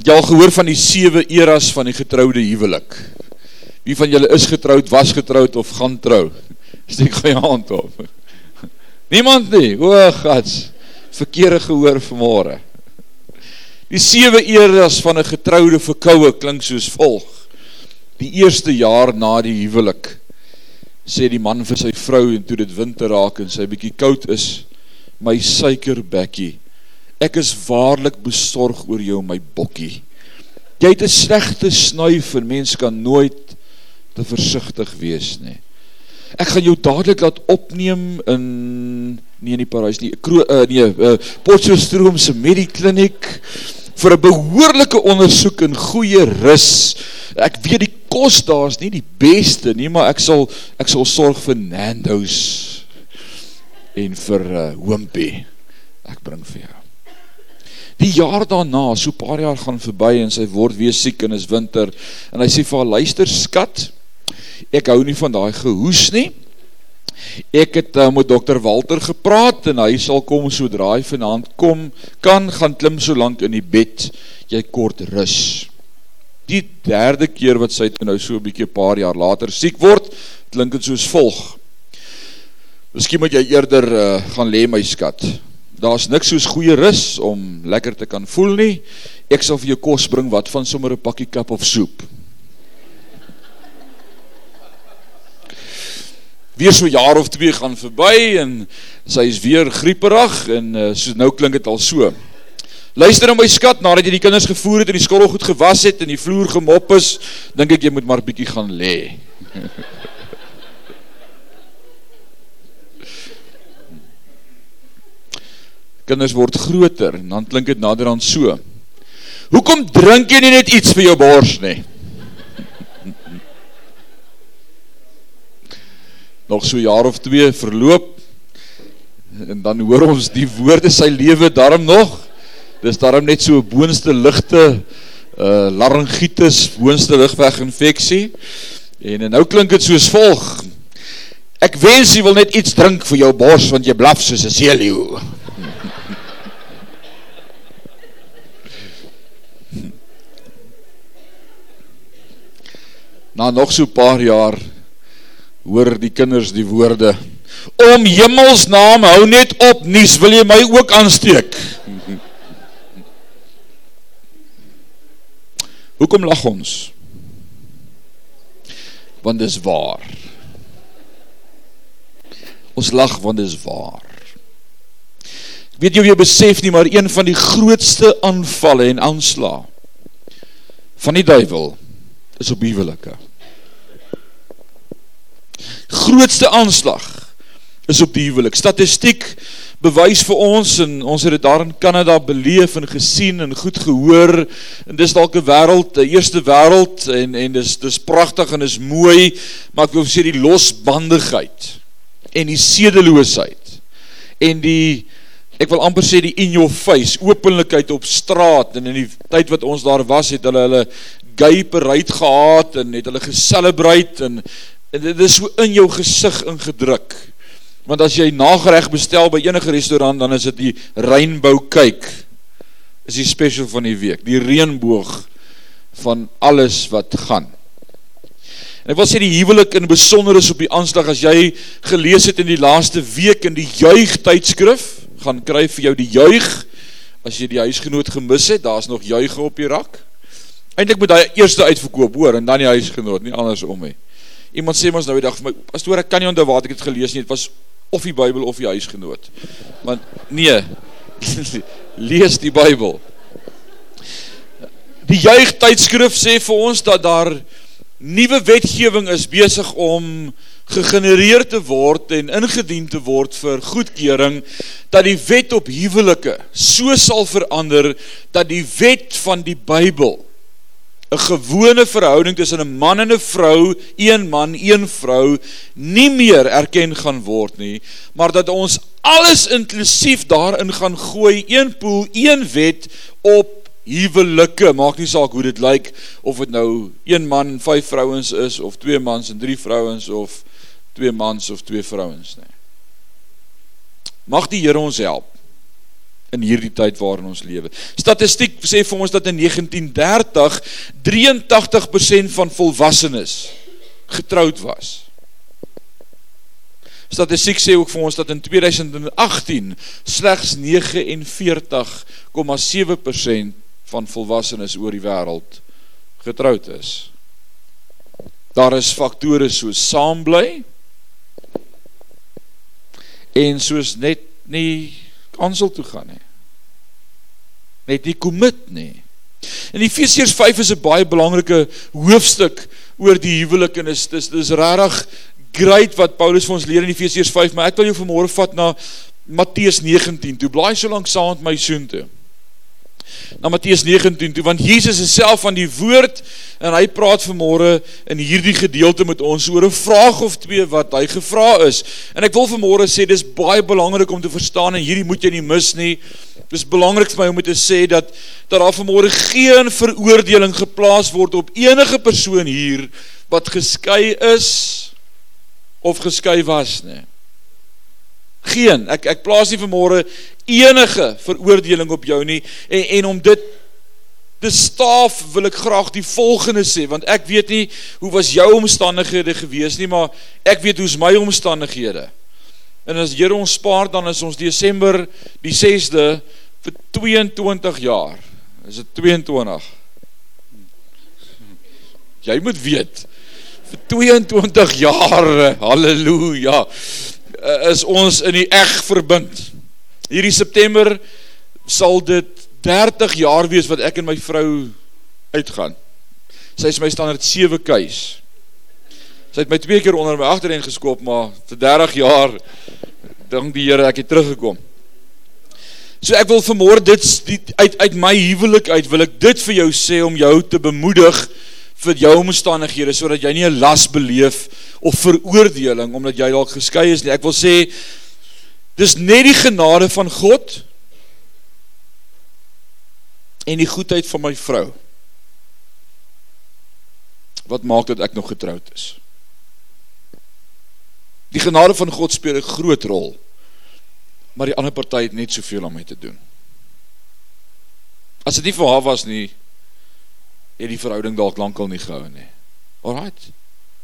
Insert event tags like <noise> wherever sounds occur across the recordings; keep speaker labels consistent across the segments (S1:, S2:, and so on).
S1: Het jy al gehoor van die sewe eras van die getroude huwelik? Wie van julle is getroud, was getroud of gaan trou? Steek gou jou hand op. Niemand nie. O, gats. Verkeerde gehoor vanmôre. Die sewe eras van 'n getroude verkoue klink soos volg. Die eerste jaar na die huwelik sê die man vir sy vrou en toe dit winter raak en sy bietjie koud is, my suikerbekkie Ek is waarlik besorg oor jou my bokkie. Jy het 'n slegte snuif en mens kan nooit te versigtig wees nie. Ek gaan jou dadelik laat opneem in nie in die Parys nie, Kro, uh, nee, uh, Potchefstroom se Medikliniek vir 'n behoorlike ondersoek en goeie rus. Ek weet die kos daar is nie die beste nie, maar ek sal ek sal sorg vir Nando's en vir uh, Hoompie. Ek bring vir jou. Die jaar daarna, so paar jaar gaan verby en sy word weer siek en is winter en hy sê vir haar luister skat, ek hou nie van daai gehoes nie. Ek het uh, met dokter Walter gepraat en hy sal kom sodra hy vanaand kom, kan gaan klim so lank in die bed jy kort rus. Die derde keer wat sy nou so 'n bietjie 'n paar jaar later siek word, klink dit soos volg. Miskien moet jy eerder uh, gaan lê my skat daar's niks soos goeie rus om lekker te kan voel nie. Ek sal vir jou kos bring wat van sommer 'n pakkie kap of soep. Weer so jaar of twee gaan verby en sy is weer grieperig en uh, so nou klink dit al so. Luister nou my skat, nadat jy die kinders gevoer het en die skool goed gewas het en die vloer gemop is, dink ek jy moet maar bietjie gaan lê. <laughs> kinders word groter en dan klink dit nader aan so. Hoekom drink jy nie net iets vir jou bors nie? <laughs> Nog so jaar of twee verloop en dan hoor ons die woorde sy lewe daarom nog. Dis daarom net so boonste ligte uh laryngitis, boonste lugweginfeksie. En, en nou klink dit soos volg. Ek wens jy wil net iets drink vir jou bors want jy blaf soos 'n seeleeu. Na nog so paar jaar hoor die kinders die woorde om hemels naam hou net op nuus wil jy my ook aansteek? <laughs> Hoekom lag ons? Want dis waar. Ons lag want dis waar. Weet jy of jy besef nie maar een van die grootste aanvalle en aanslae van die duiwel is op huwelike grootste aanslag is op die huwelik. Statistiek bewys vir ons en ons het dit daar in Canada beleef en gesien en goed gehoor en dis dalk 'n wêreld, 'n eerste wêreld en en dis dis pragtig en is mooi, maar ek wil sê die losbandigheid en die sedeloosheid en die ek wil amper sê die in your face openlikheid op straat en in die tyd wat ons daar was het hulle hulle gay parade gehad en het hulle geselebreit en Dit is so in jou gesig ingedruk. Want as jy nagereg bestel by enige restaurant, dan is dit die rainbow kyk. Is die special van die week, die reënboog van alles wat gaan. En ek wil sê die huwelik in besonder is op die aanslag as jy gelees het in die laaste week in die juig tydskrif, gaan kry vir jou die juig as jy die huisgenoot gemis het, daar's nog juige op die rak. Eindelik moet hy eerste uitverkoop hoor en dan die huisgenoot, nie andersom nie. Iemand sê ons nou die dag vir my, pastoor, ek kan nie onthou waar ek het gelees nie, het was of die Bybel of die huisgenoot. Want nee, <laughs> lees die Bybel. Die juig tydskrif sê vir ons dat daar nuwe wetgewing is besig om gegenereer te word en ingedien te word vir goedkeuring dat die wet op huwelike so sal verander dat die wet van die Bybel 'n gewone verhouding tussen 'n man en 'n vrou, een man, een vrou, nie meer erken gaan word nie, maar dat ons alles inklusief daarin gaan gooi, een poel, een wet op huwelike. Maak nie saak hoe dit lyk of dit nou een man, vyf vrouens is of twee mans en drie vrouens of twee mans of twee vrouens nie. Mag die Here ons help in hierdie tyd waarin ons lewe. Statistiek sê vir ons dat in 1930 83% van volwassenes getroud was. Statistiek sê ook vir ons dat in 2018 slegs 49,7% van volwassenes oor die wêreld getroud is. Daar is faktore soos saambly en soos net nie kansel toe gaan nie. Net nie commit nie. In Efesiërs 5 is 'n baie belangrike hoofstuk oor die huwelik en is dis dis regtig great wat Paulus vir ons leer in Efesiërs 5, maar ek wil jou vanmôre vat na Matteus 19. Toe blaai so lank saam met my soontoe na Matteus 19 toe want Jesus is self van die woord en hy praat vanmôre in hierdie gedeelte met ons oor 'n vraag of twee wat hy gevra is. En ek wil vanmôre sê dis baie belangrik om te verstaan en hierdie moet jy nie mis nie. Dis belangrik vir my om te sê dat daar vanmôre geen veroordeling geplaas word op enige persoon hier wat geskei is of geskei was nie. Geen, ek ek plaas nie vanmôre enige veroordeling op jou nie en en om dit te staaf wil ek graag die volgende sê want ek weet nie hoe was jou omstandighede gewees nie maar ek weet hoe's my omstandighede. En as Here ons spaar dan is ons Desember die 6de vir 22 jaar. Is dit 22? Jy moet weet vir 22 jaar, <laughs> haleluja, is ons in die eg verbind. Hierdie September sal dit 30 jaar wees wat ek en my vrou uitgaan. Sy is my standaard 7 keus. Sy het my twee keer onder my agterend geskop, maar vir 30 jaar dank die Here ek het teruggekom. So ek wil vanmôre dit die, uit uit my huwelik uit wil ek dit vir jou sê om jou te bemoedig vir jou omstandighede sodat jy nie 'n las beleef of veroordeling omdat jy dalk geskei is nie. Ek wil sê Dis net die genade van God en die goedheid van my vrou wat maak dat ek nog getroud is. Die genade van God speel 'n groot rol. Maar die ander party het net soveel om mee te doen. As dit nie vir haar was nie, het die verhouding dalk lankal nie gehou nie. Alraight.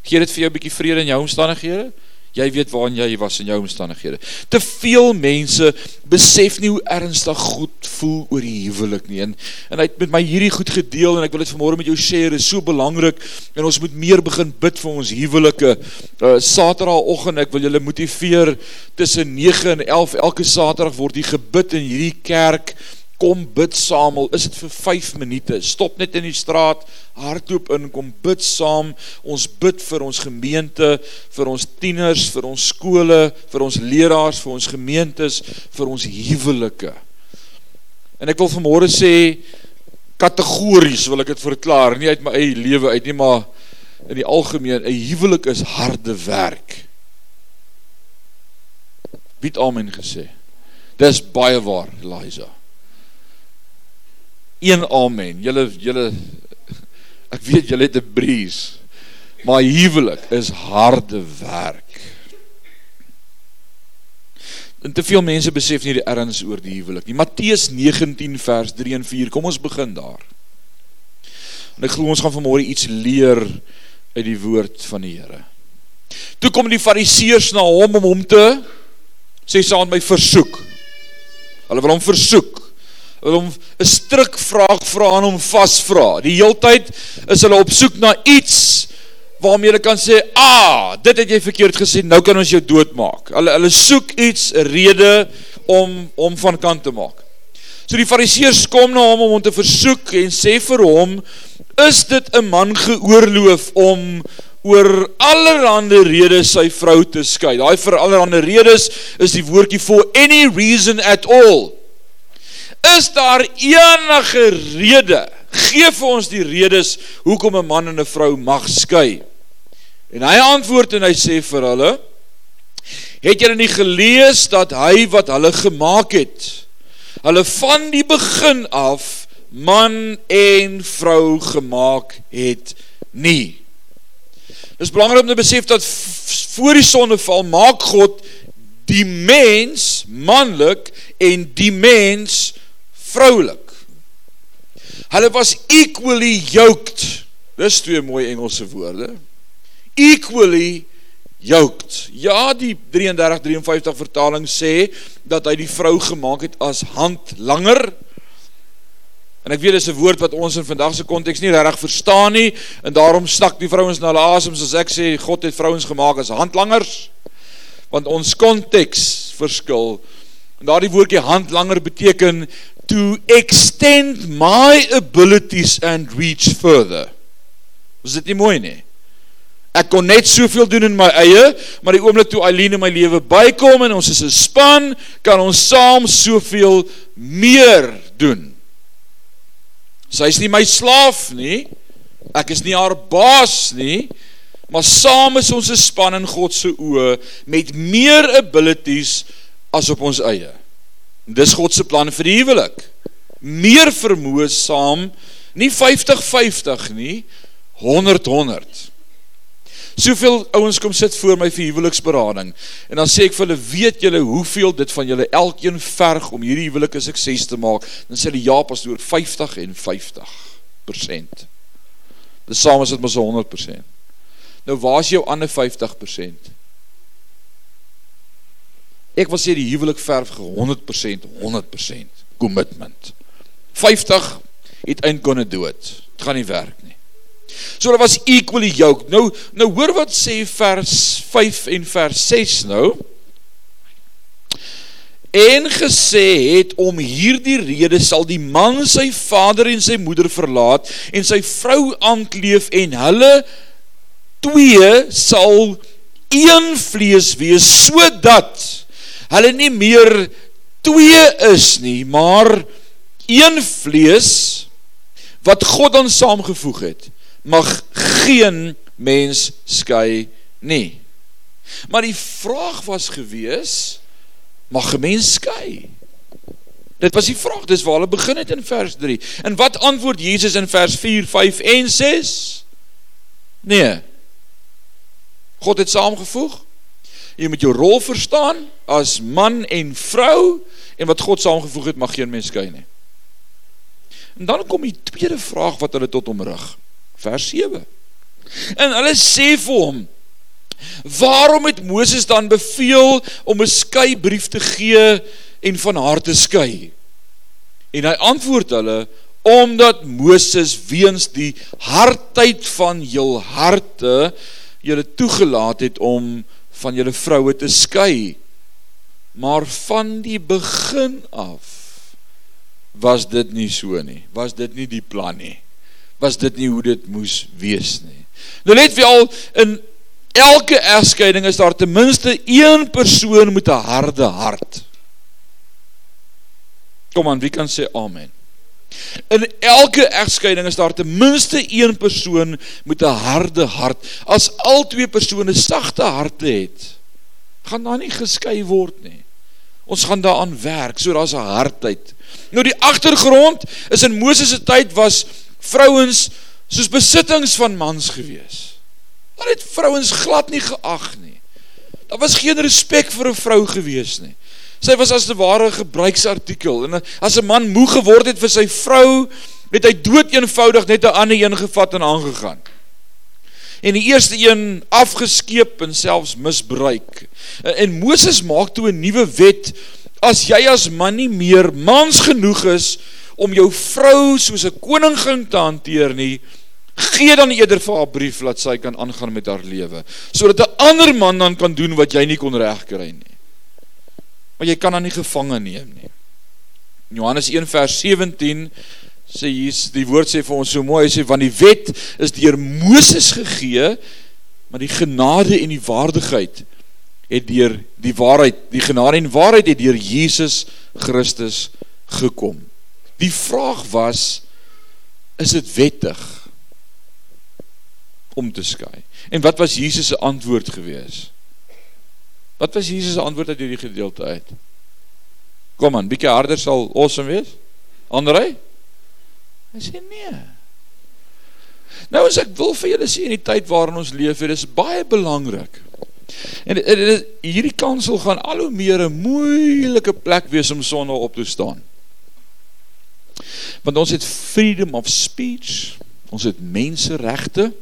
S1: Gee dit vir jou 'n bietjie vrede in jou omstandighede? Jy weet waarin jy was in jou omstandighede. Te veel mense besef nie hoe ernstig goed voel oor die huwelik nie. En, en hy het met my hierdie goed gedeel en ek wil dit vanmôre met jou share. Dit is so belangrik en ons moet meer begin bid vir ons huwelike. Uh Saterdagoggend ek wil julle motiveer tussen 9 en 11 elke Saterdag word hier gebid in hierdie kerk kom bid saam al is dit vir 5 minute? Stop net in die straat hardloop in kom bid saam. Ons bid vir ons gemeente vir ons tieners vir ons skole vir ons leraars vir ons gemeentes vir ons huwelike. En ek wil vanmôre sê kategories wil ek dit verklaar. Nie uit my eie lewe uit nie maar in die algemeen 'n huwelik is harde werk. Wie het amen gesê? Dis baie waar Eliza een amen. Julle julle ek weet julle het 'n breeze. Maar huwelik is harde werk. En te veel mense besef nie die erns oor die huwelik nie. Matteus 19 vers 3 en 4. Kom ons begin daar. En ek glo ons gaan vanmôre iets leer uit die woord van die Here. Toe kom die fariseërs na hom om hom te sê saam met my versoek. Hulle wil hom versoek wil hom 'n stryk vraag vra aan hom vasvra. Die heeltyd is hulle op soek na iets waarmee hulle kan sê, "Ah, dit het jy verkeerd gesê, nou kan ons jou doodmaak." Hulle hulle soek iets, 'n rede om om van kant te maak. So die fariseërs kom na hom om hom te versoek en sê vir hom, "Is dit 'n man geoorloof om oor allerhande redes sy vrou te skei?" Daai vir allerhande redes is die woordjie for any reason at all. Is daar enige rede? Geef vir ons die redes hoekom 'n man en 'n vrou mag skei. En hy antwoord en hy sê vir hulle: Het julle nie gelees dat hy wat hulle gemaak het, hulle van die begin af man en vrou gemaak het nie? Dis belangrik om te besef dat voor die sondeval maak God die mens manlik en die mens vroulik. Hulle was equally yoked. Dis twee mooi Engelse woorde. Equally yoked. Ja, die 33 53 vertaling sê dat hy die vrou gemaak het as handlanger. En ek weet dis 'n woord wat ons in vandag se konteks nie regtig verstaan nie en daarom stak die vrouens na hulle asems as ek sê God het vrouens gemaak as handlangers. Want ons konteks verskil. En daardie woordjie handlanger beteken to extend my abilities and reach further. Was dit nie mooi nie? Ek kon net soveel doen in my eie, maar die oomblik toe Eileen in my lewe bykom en ons is 'n span, kan ons saam soveel meer doen. Sy is nie my slaaf nie. Ek is nie haar baas nie. Maar saam is ons 'n span in God se oë met meer abilities as op ons eie. Dis God se plan vir die huwelik. Meer vermoë saam, nie 50-50 nie, 100-100. Soveel ouens kom sit voor my vir huweliksberading en dan sê ek vir hulle, weet julle hoeveel dit van julle elkeen verg om hierdie huwelik 'n sukses te maak? Dan sê hulle ja, pastoor, 50 en 50%. Dis saam is dit mos 100%. Nou waar is jou ander 50%? Ek wil sê die huwelik verf 100%, 100% commitment. 50 het kon dit dood. Dit gaan nie werk nie. So hulle was equally yoked. Nou nou hoor wat sê vers 5 en vers 6 nou. En gesê het om hierdie rede sal die man sy vader en sy moeder verlaat en sy vrou aankleef en hulle twee sal een vlees wees sodat hulle nie meer twee is nie, maar een vlees wat God dan saamgevoeg het, mag geen mens skei nie. Maar die vraag was gewees, mag 'n mens skei? Dit was die vraag, dis waar hulle begin het in vers 3. En wat antwoord Jesus in vers 4, 5 en 6? Nee. God het saamgevoeg. Jy moet jou rol verstaan as man en vrou en wat God saamgevoeg het mag geen mens skei nie. En dan kom die tweede vraag wat hulle tot hom rig. Vers 7. En hulle sê vir hom: "Waarom het Moses dan beveel om 'n skeibrief te gee en van haar te skei?" En hy antwoord hulle: "Omdat Moses weens die hardheid van jul harte julle toegelaat het om van julle vroue te skei. Maar van die begin af was dit nie so nie. Was dit nie die plan nie. Was dit nie hoe dit moes wees nie. Nou vir al in elke egskeiding is daar ten minste een persoon met 'n harde hart. Kom aan, wie kan sê amen? In elke egskeiding is daar ten minste een persoon met 'n harde hart. As al twee persone sagte harte het, gaan daar nie geskei word nie. Ons gaan daaraan werk, so daar's 'n hardheid. Nou die agtergrond is in Moses se tyd was vrouens soos besittings van mans gewees. Hulle het vrouens glad nie geag nie. Daar was geen respek vir 'n vrou gewees nie. Sy was as 'n ware gebruiksartikel en as 'n man moeg geword het vir sy vrou, het hy dood eenvoudig net 'n ander een gevat en aangegaan. En die eerste een afgeskeep en selfs misbruik. En Moses maak toe 'n nuwe wet as jy as man nie meer mans genoeg is om jou vrou soos 'n koningin te hanteer nie, gee dan eerder vir haar brief laat sy kan aangaan met haar lewe, sodat 'n ander man dan kan doen wat jy nie kon regkry nie maar jy kan dan nie gevange neem nie. In Johannes 1 vers 17 sê Jesus, die woord sê vir ons so mooi, hy sê want die wet is deur Moses gegee, maar die genade en die waardigheid het deur die waarheid, die genade en waarheid het deur Jesus Christus gekom. Die vraag was is dit wettig om te skei? En wat was Jesus se antwoord geweest? Wat was Jesus se antwoord uit hierdie gedeelte uit? Kom aan, bietjie harder sal awesome wees. Andrei? Hy sê nee. Nou as ek wil vir julle sê in die tyd waarin ons leef, dit is baie belangrik. En, en, en hierdie kansel gaan al hoe meer 'n moeilike plek wees om sonder op te staan. Want ons het freedom of speech, ons het menseregte.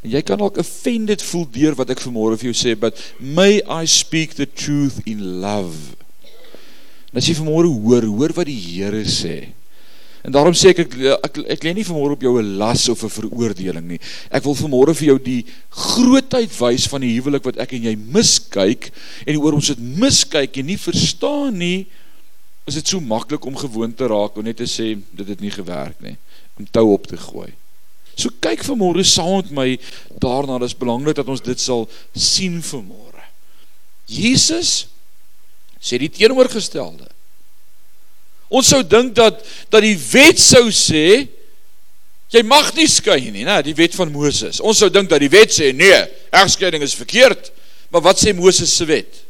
S1: En jy kan dalk offended voel deur wat ek vanmôre vir jou sê, but may I speak the truth in love. En as jy vanmôre hoor, hoor wat die Here sê. En daarom sê ek ek ek, ek lê nie vanmôre op jou 'n las of 'n veroordeling nie. Ek wil vanmôre vir jou die grootheid wys van die huwelik wat ek en jy miskyk en oor ons dit miskyk en nie verstaan nie. Is dit so maklik om gewoon te raak en net te sê dit het nie gewerk nie om tou op te gooi. So kyk vanmôre saam met my daarna, dis belangrik dat ons dit sal sien vanmôre. Jesus sê die teenoorgestelde. Ons sou dink dat dat die wet sou sê jy mag nie skei nie, né, die wet van Moses. Ons sou dink dat die wet sê nee, egskeiding is verkeerd. Maar wat sê Moses se wet?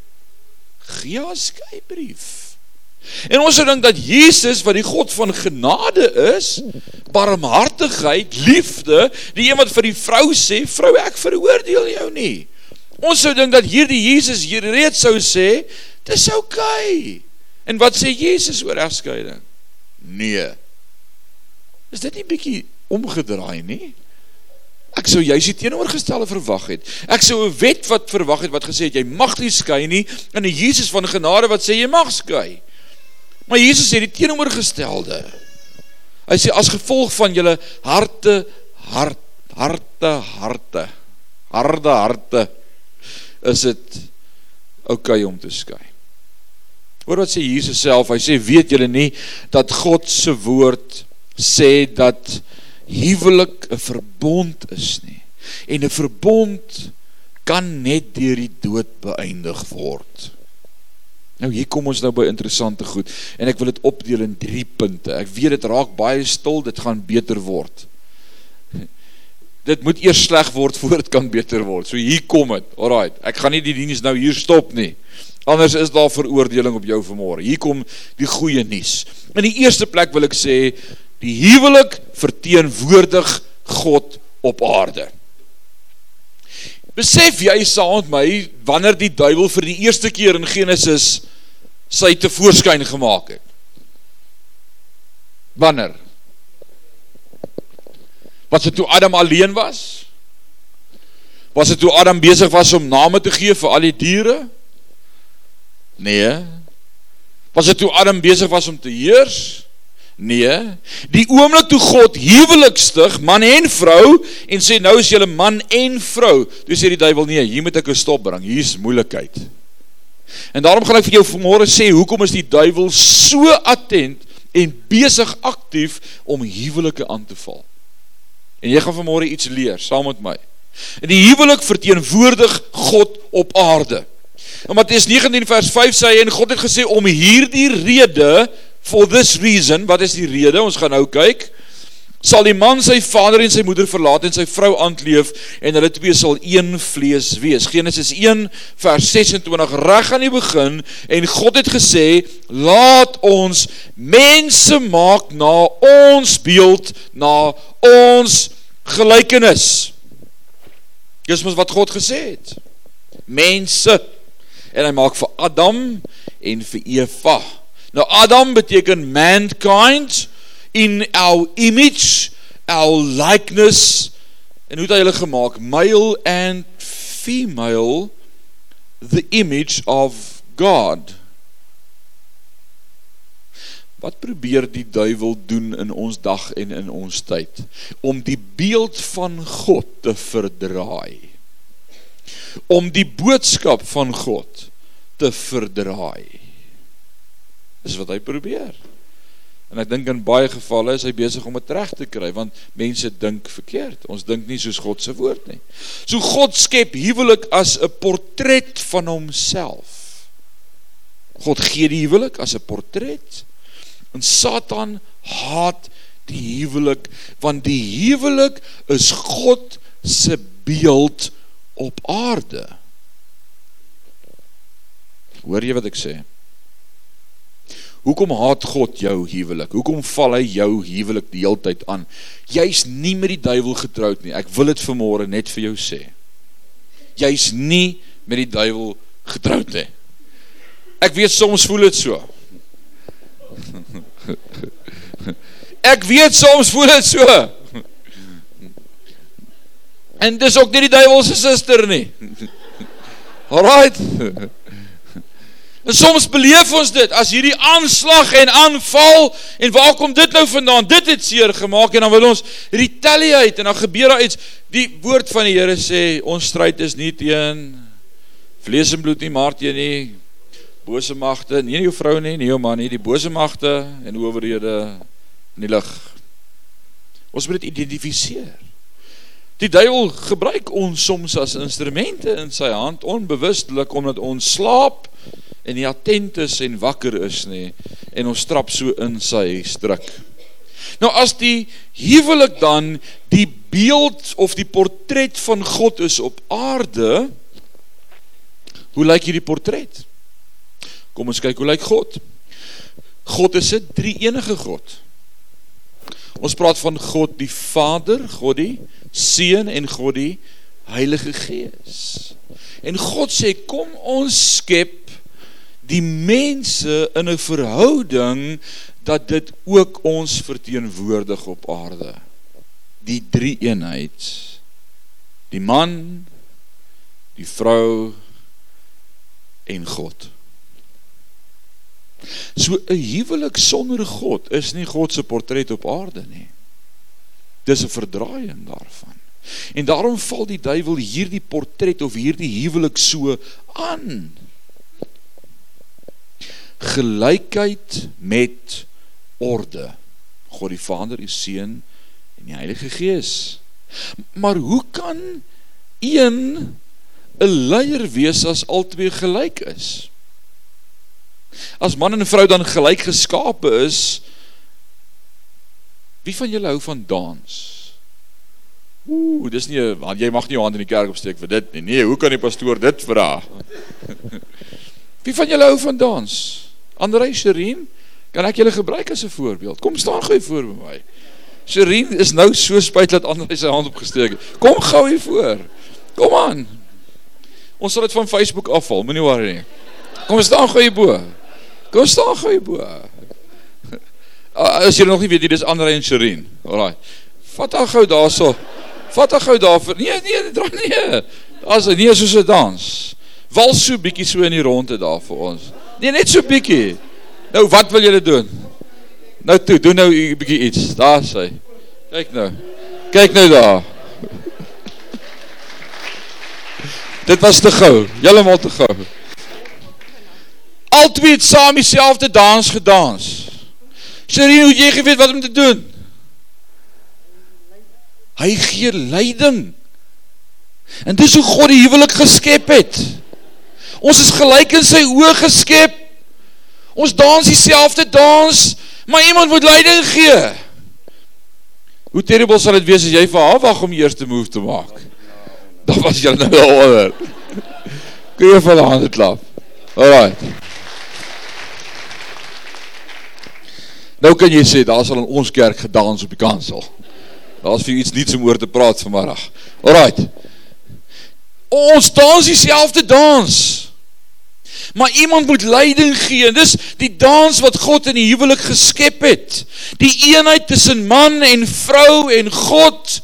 S1: Gee 'n skeibrief. En ons sou dink dat Jesus wat die God van genade is, barmhartigheid, liefde, die een wat vir die vrou sê, vrou ek veroordeel jou nie. Ons sou dink dat hierdie Jesus hier reeds sou sê, dis oukei. Okay. En wat sê Jesus oor egskeiding? Nee. Is dit nie bietjie omgedraai nie? Ek sou juis die teenoorgestelde verwag het. Ek sou 'n wet wat verwag het wat gesê het jy mag nie skei nie en 'n Jesus van genade wat sê jy mag skei. Maar Jesus sê die teenoorgestelde. Hy sê as gevolg van julle harte hart harte harte harde harte is dit oukei okay om te skei. Hoor wat sê Jesus self, hy sê weet julle nie dat God se woord sê dat huwelik 'n verbond is nie. En 'n verbond kan net deur die dood beëindig word. Nou hier kom ons nou by interessante goed en ek wil dit opdeel in 3 punte. Ek weet dit raak baie stil, dit gaan beter word. <laughs> Dit moet eers sleg word voor dit kan beter word. So hier kom dit. Alraai, ek gaan nie die diens nou hier stop nie. Anders is daar veroordeling op jou vanmôre. Hier kom die goeie nuus. In die eerste plek wil ek sê die huwelik verteenwoordig God op aarde. Besef jy met my wanneer die duiwel vir die eerste keer in Genesis sy te voorskyn gemaak het? Wanneer? Was dit toe Adam alleen was? Was dit toe Adam besig was om name te gee vir al die diere? Nee. Was dit toe Adam besig was om te heers? Nee. Die oomblik toe God huwelik stig, man en vrou en sê nou is julle man en vrou, toe sê die duiwel nee, hier moet ek 'n stop bring. Hier's moeilikheid. En daarom gaan ek vir jou vanmôre sê hoekom is die duiwel so attent en besig aktief om huwelike aan te val. En jy gaan vanmôre iets leer saam met my. En die huwelik verteenwoordig God op aarde. In Matteus 19 vers 5 sê hy en God het gesê om hierdie rede for this reason, wat is die rede? Ons gaan nou kyk. Sal die man sy vader en sy moeder verlaat en sy vrou aankleef en hulle twee sal een vlees wees. Genesis 1 vers 26 reg aan die begin en God het gesê laat ons mense maak na ons beeld, na ons gelykenis. Dis mos wat God gesê het. Mense en hy maak vir Adam en vir Eva. Nou Adam beteken mankind in our image, our likeness en hoe het hy hulle gemaak? Male and female the image of God. Wat probeer die duiwel doen in ons dag en in ons tyd om die beeld van God te verdraai? om die boodskap van God te verdraai. Dis wat hy probeer. En ek dink in baie gevalle is hy besig om dit reg te kry want mense dink verkeerd. Ons dink nie soos God se woord nie. So God skep huwelik as 'n portret van homself. God gee die huwelik as 'n portret. En Satan haat die huwelik want die huwelik is God se beeld op aarde. Hoor jy wat ek sê? Hoekom haat God jou huwelik? Hoekom val hy jou huwelik die hele tyd aan? Jy's nie met die duiwel getroud nie. Ek wil dit vanmôre net vir jou sê. Jy's nie met die duiwel getroud nie. Ek weet soms voel dit so. <laughs> Ek weet soms voel dit so. En dis ook nie die duiwel se suster nie. <laughs> Alraight. En soms beleef ons dit as hierdie aanslag en aanval en waar kom dit nou vandaan? Dit het seer gemaak en dan wil ons retaliate en dan gebeur daar iets. Die woord van die Here sê ons stryd is nie teen vlees en bloed nie, maar teen die bose magte, nie jou vrou nie, nie jou man nie, die bose magte en owerhede in die lig. Ons moet dit identifiseer. Die duiwel gebruik ons soms as instrumente in sy hand onbewustelik omdat ons slaap en nie attent is en wakker is nie en ons trap so in sy struik. Nou as die huwelik dan die beeld of die portret van God is op aarde, hoe lyk hierdie portret? Kom ons kyk hoe lyk God. God is 'n drie-enige God. Ons praat van God die Vader, God die Seun en God die Heilige Gees. En God sê kom ons skep die mense in 'n verhouding dat dit ook ons verteenwoordig op aarde. Die drie eenheid. Die man, die vrou en God. So 'n huwelik sonder God is nie God se portret op aarde nie. Dis 'n verdraaiing daarvan. En daarom val die duiwel hierdie portret of hierdie huwelik so aan. Gelykheid met orde. God die Vader, die Seun en die Heilige Gees. Maar hoe kan een 'n leier wees as albei gelyk is? As man en vrou dan gelyk geskape is, wie van julle hou van dans? Ooh, dis nie want jy mag nie jou hand in die kerk opsteek vir dit nie. Nee, hoe kan die pastoor dit vra? <laughs> wie van julle hou van dans? Andre Sherin, kan ek julle gebruik as 'n voorbeeld? Kom staan gou hier voor by my. Sherin is nou so spyt dat Andre sy hand opgesteek het. Kom gou hier voor. Kom aan. Ons sal dit van Facebook afval, moenie worry nie. Kom staan gou hier bo. Kom staan gou hier bo. <laughs> As jy nog nie weet wie dis Andre en Sherin. Alraai. Vat haar gou daarso. Vat haar gou daar vir. Nee, nee, dra nee. As nie soos 'n dans. Wals so bietjie so in die ronde daar vir ons. Nee, net so bietjie. Nou wat wil julle doen? Nou toe, doen nou 'n bietjie iets. Daar sê. Kyk nou. Kyk nou daar. Dit was te gou. Heeltemal te gou. Altwee het saam dieselfde dans gedans. Sherine, hoe jy geweet wat om te doen? Hy gee leiding. En dis hoe God die huwelik geskep het. Ons is gelyk in sy oë geskep. Ons dans dieselfde dans, maar iemand moet leiding gee. Hoe terrible sal dit wees as jy vir haar wag om die eerste move te maak? Dan was jy nou onder. Kun jy vir haar hande klap? Alraai. Nou kan jy sê, daar sal in ons kerk gedans op die kansel. Daar is vir iets niets om oor te praat vanmiddag. Alright. Ons dans die selfde dans. Maar iemand moet leiding gee. En dis die dans wat God in die huwelik geskep het. Die eenheid tussen man en vrou en God.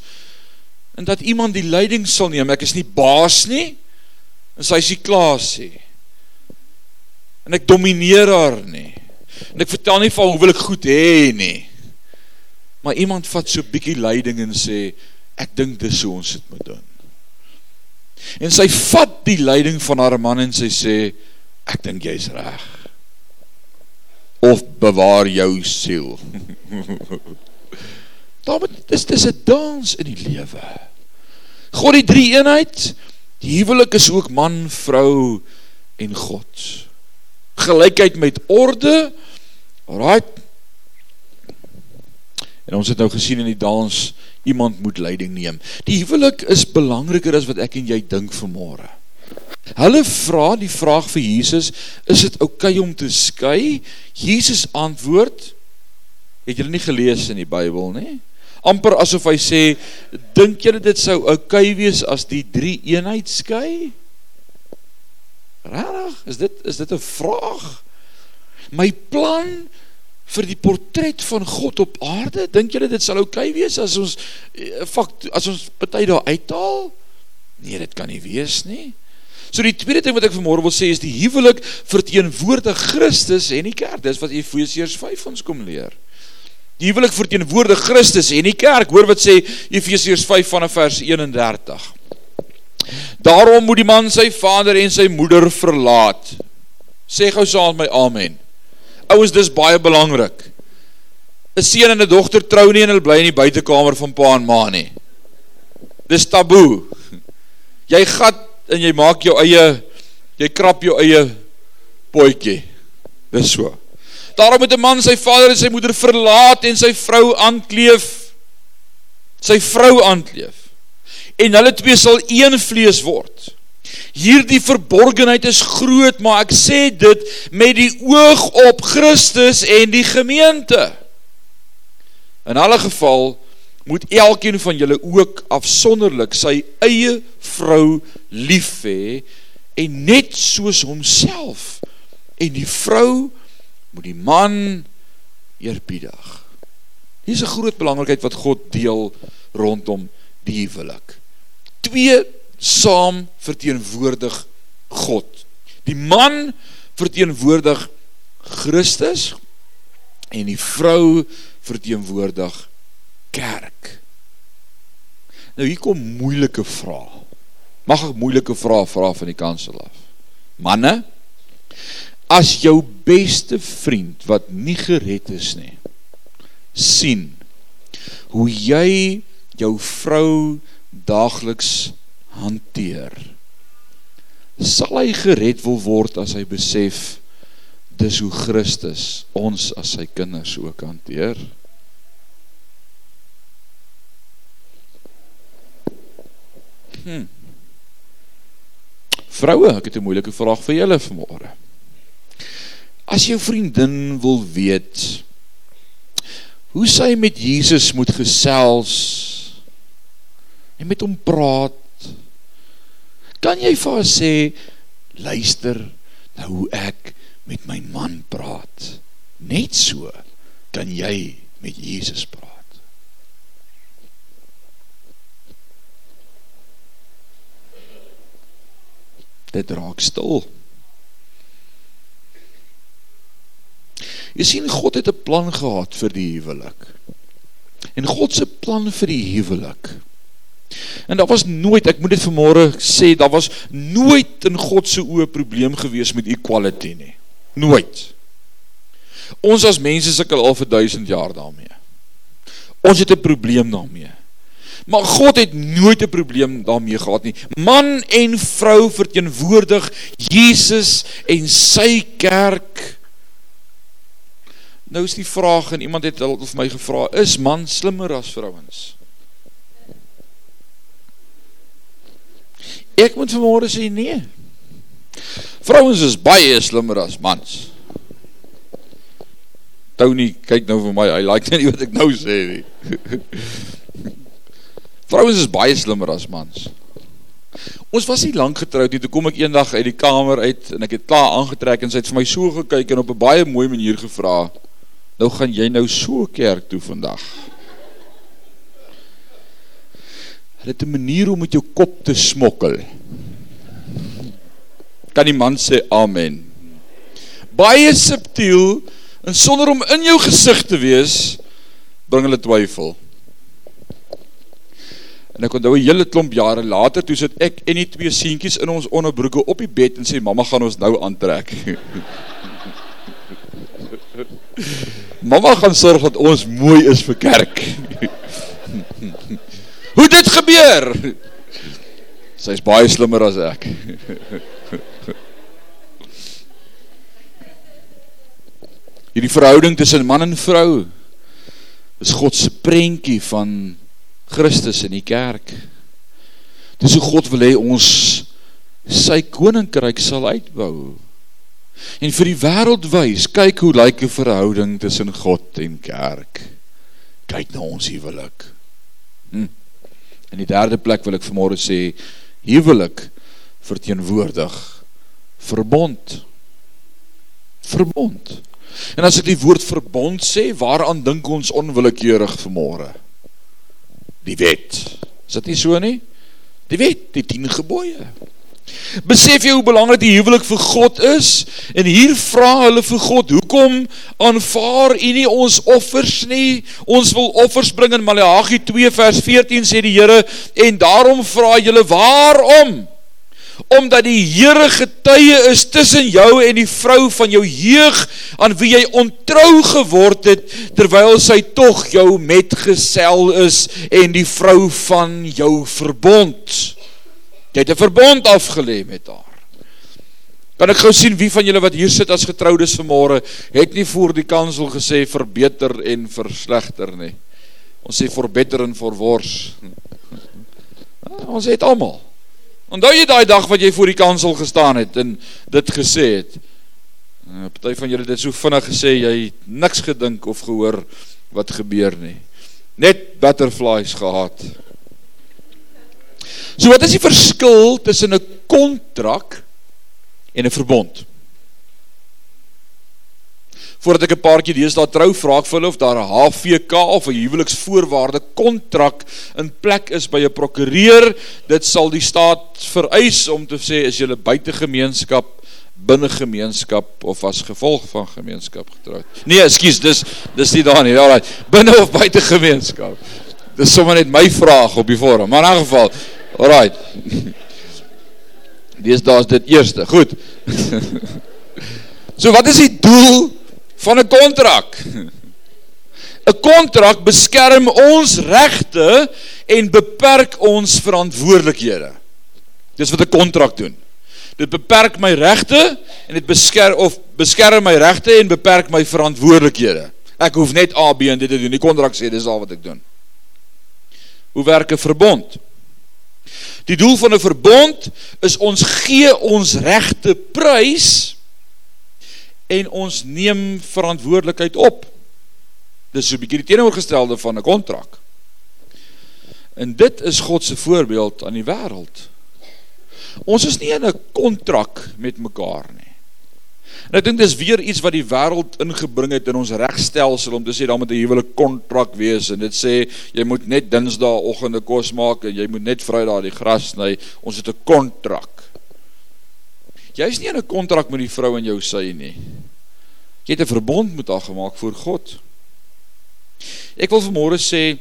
S1: En dat iemand die leiding sal neem. Ek is nie baas nie. En sy is nie klaas nie. En ek domineer haar nie. En ek vertel nie van hoe wil ek goed hê nie. Maar iemand vat so bietjie leiding en sê ek dink dis hoe ons dit moet doen. En sy vat die leiding van haar man en sy sê ek dink jy's reg. Of bewaar jou siel. <laughs> Daarom dis dis 'n dans in die lewe. God die drie eenheid. Die huwelik is ook man, vrou en God gelykheid met orde. Alraait. En ons het nou gesien in die dans iemand moet leiding neem. Die huwelik is belangriker as wat ek en jy dink vanmôre. Hulle vra die vraag vir Jesus, is dit oukei okay om te skei? Jesus antwoord, het julle nie gelees in die Bybel nie? amper asof hy sê, dink julle dit sou oukei okay wees as die drie eenheid skei? Regtig? Is dit is dit 'n vraag? My plan vir die portret van God op aarde, dink julle dit sal oukei okay wees as ons fakt as ons party daar uithaal? Nee, dit kan nie wees nie. So die tweede ding wat ek vanmôre wil sê is die huwelik verteenwoordig Christus en die kerk. Dis wat Efesiërs 5 ons kom leer. Die huwelik verteenwoordig Christus en die kerk. Hoor wat sê Efesiërs 5 vanaf vers 31. Daarom moet die man sy vader en sy moeder verlaat. Sê gou saam met my amen. Ouers, dis baie belangrik. 'n Seun en 'n dogter trou nie en hulle bly in die buitekamer van pa en ma nie. Dis taboe. <laughs> Jy gat en jy maak jou eie jy krap jou eie potjie. Dis so. Daarom moet 'n man sy vader en sy moeder verlaat en sy vrou aankleef. Sy vrou aankleef en hulle twee sal een vlees word. Hierdie verborgenheid is groot, maar ek sê dit met die oog op Christus en die gemeente. In alle geval moet elkeen van julle ook afsonderlik sy eie vrou lief hê en net soos homself en die vrou moet die man eerbiedig. Hier is 'n groot belangrikheid wat God deel rondom die huwelik twee saam verteenwoordig God. Die man verteenwoordig Christus en die vrou verteenwoordig kerk. Nou hier kom moeilike vrae. Mag ek moeilike vrae vra van die kansel af? Manne, as jou beste vriend wat nie gered is nie, sien hoe jy jou vrou daagliks hanteer. Sal hy gered wil word as hy besef dis hoe Christus ons as sy kinders ook hanteer? Hm. Vroue, ek het 'n moeilike vraag vir julle vanmôre. As jou vriendin wil weet hoe sy met Jesus moet gesels en met hom praat. Kan jy vir haar sê luister nou hoe ek met my man praat. Net so kan jy met Jesus praat. Dit raak stil. Jy sien God het 'n plan gehad vir die huwelik. En God se plan vir die huwelik En daar was nooit, ek moet dit vanmôre sê, daar was nooit in God se oë probleem gewees met equality nie. Nooit. Ons as mense sukkel al vir 1000 jaar daarmee. Ons het 'n probleem daarmee. Maar God het nooit 'n probleem daarmee gehad nie. Man en vrou verteenwoordig Jesus en sy kerk. Nou is die vraag en iemand het al vir my gevra, is man slimmer as vrouens? Ek moet vanmôre sê nee. Vrouens is baie slimmer as mans. Tony kyk nou vir my, hy like nie wat ek nou sê nie. <laughs> Vrouens is baie slimmer as mans. Ons was nie lank getroud nie, toe kom ek eendag uit die kamer uit en ek het klaar aangetrek en sy het vir my so gekyk en op 'n baie mooi manier gevra: "Nou gaan jy nou so kerk toe vandag?" Hulle het 'n manier om met jou kop te smokkel. Kan die man sê amen. Baie subtiel en sonder om in jou gesig te wees, bring hulle twyfel. En ek onthou 'n hele klomp jare later toe sit ek en die twee seentjies in ons onderbroeke op die bed en sê mamma gaan ons nou aantrek. <laughs> mamma gaan sorg dat ons mooi is vir kerk. <laughs> Hoe dit gebeur? Sy's baie slimmer as ek. <laughs> Hierdie verhouding tussen man en vrou is God se prentjie van Christus in die kerk. Dis hoe God wil hê ons sy koninkryk sal uitbou. En vir die wêreld wys, kyk hoe lyk 'n verhouding tussen God en kerk. Kyk na ons huwelik. Hm. In die derde plek wil ek vanmôre sê huwelik verteenwoordig verbond. Verbond. En as ek die woord verbond sê, waaraan dink ons onwillekeurig vanmôre? Die wet. Is dit nie so nie? Die wet, die 10 gebooie. Besef jy hoe belangrik die huwelik vir God is? En hier vra hulle vir God, hoekom aanvaar u nie ons offers nie? Ons wil offers bring in Maleagi 2 vers 14 sê die Here en daarom vra julle waarom? Omdat die Here getuie is tussen jou en die vrou van jou jeug aan wie jy ontrou geword het terwyl sy tog jou metgesel is en die vrou van jou verbond. Jy het 'n verbond afgelê met haar. Kan ek gou sien wie van julle wat hier sit as getroudes vanmôre het nie voor die kansel gesê verbeter en verslegter nie. Ons sê verbeter en verwors. <laughs> Ons het almal. Onthou jy daai dag wat jy voor die kansel gestaan het en dit gesê het? 'n Party van julle het so vinnig gesê jy het niks gedink of gehoor wat gebeur nie. Net butterflies gehad. So wat is die verskil tussen 'n kontrak en 'n verbond? Voordat ek 'n paar keer deesdae trou vra ek vir hulle of daar 'n HVK of 'n huweliksvoorwaarde kontrak in plek is by 'n prokureur. Dit sal die staat vereis om te sê is jy buite gemeenskap binne gemeenskap of as gevolg van gemeenskap getroud. Nee, ekskuus, dis dis nie daar nie. Alraai, binne of buite gemeenskap. Dis sommer net my vraag op die forum. Maar in 'n geval, alraai. Dis daar's dit eerste. Goed. <laughs> so wat is die doel van 'n kontrak. <laughs> 'n Kontrak beskerm ons regte en beperk ons verantwoordelikhede. Dis wat 'n kontrak doen. Dit beperk my regte en dit beskerm of beskerm my regte en beperk my verantwoordelikhede. Ek hoef net A B en dit te doen. Die kontrak sê dis al wat ek doen. Hoe werk 'n verbond? Die doel van 'n verbond is ons gee ons regte prys en ons neem verantwoordelikheid op. Dis so 'n bietjie die teenoorgestelde van 'n kontrak. En dit is God se voorbeeld aan die wêreld. Ons is nie in 'n kontrak met mekaar nie. En ek dink dis weer iets wat die wêreld ingebring het in ons regstelsel om te sê daar moet 'n huwelik kontrak wees en dit sê jy moet net dinsdaagoggende kos maak en jy moet net vrydag die gras sny. Ons het 'n kontrak. Jy's nie in 'n kontrak met die vrou in jou sy nie. Jy het 'n verbond met haar gemaak voor God. Ek wil vanmôre sê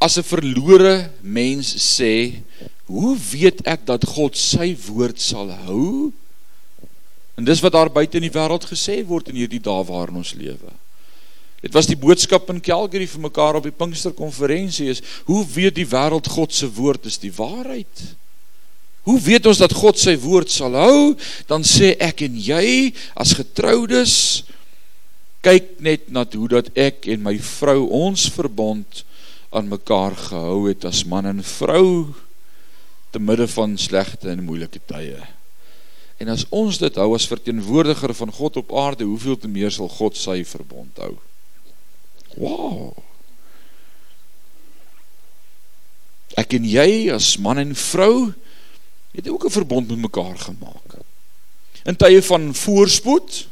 S1: as 'n verlore mens sê, hoe weet ek dat God sy woord sal hou? En dis wat daar buite in die wêreld gesê word in hierdie dae waarin ons lewe. Dit was die boodskap in Calgary vir mekaar op die Pinksterkonferensie is, hoe weet die wêreld God se woord is die waarheid? Hoe weet ons dat God sy woord sal hou? Dan sê ek en jy as getroudes kyk net na hoe dat ek en my vrou ons verbond aan mekaar gehou het as man en vrou te midde van slegte en moeilike tye. En as ons dit hou as verteenwoordiger van God op aarde, hoeveel te meer sal God sy verbond hou? Wow. Ek en jy as man en vrou het ook 'n verbond met mekaar gemaak. In tye van voorspoed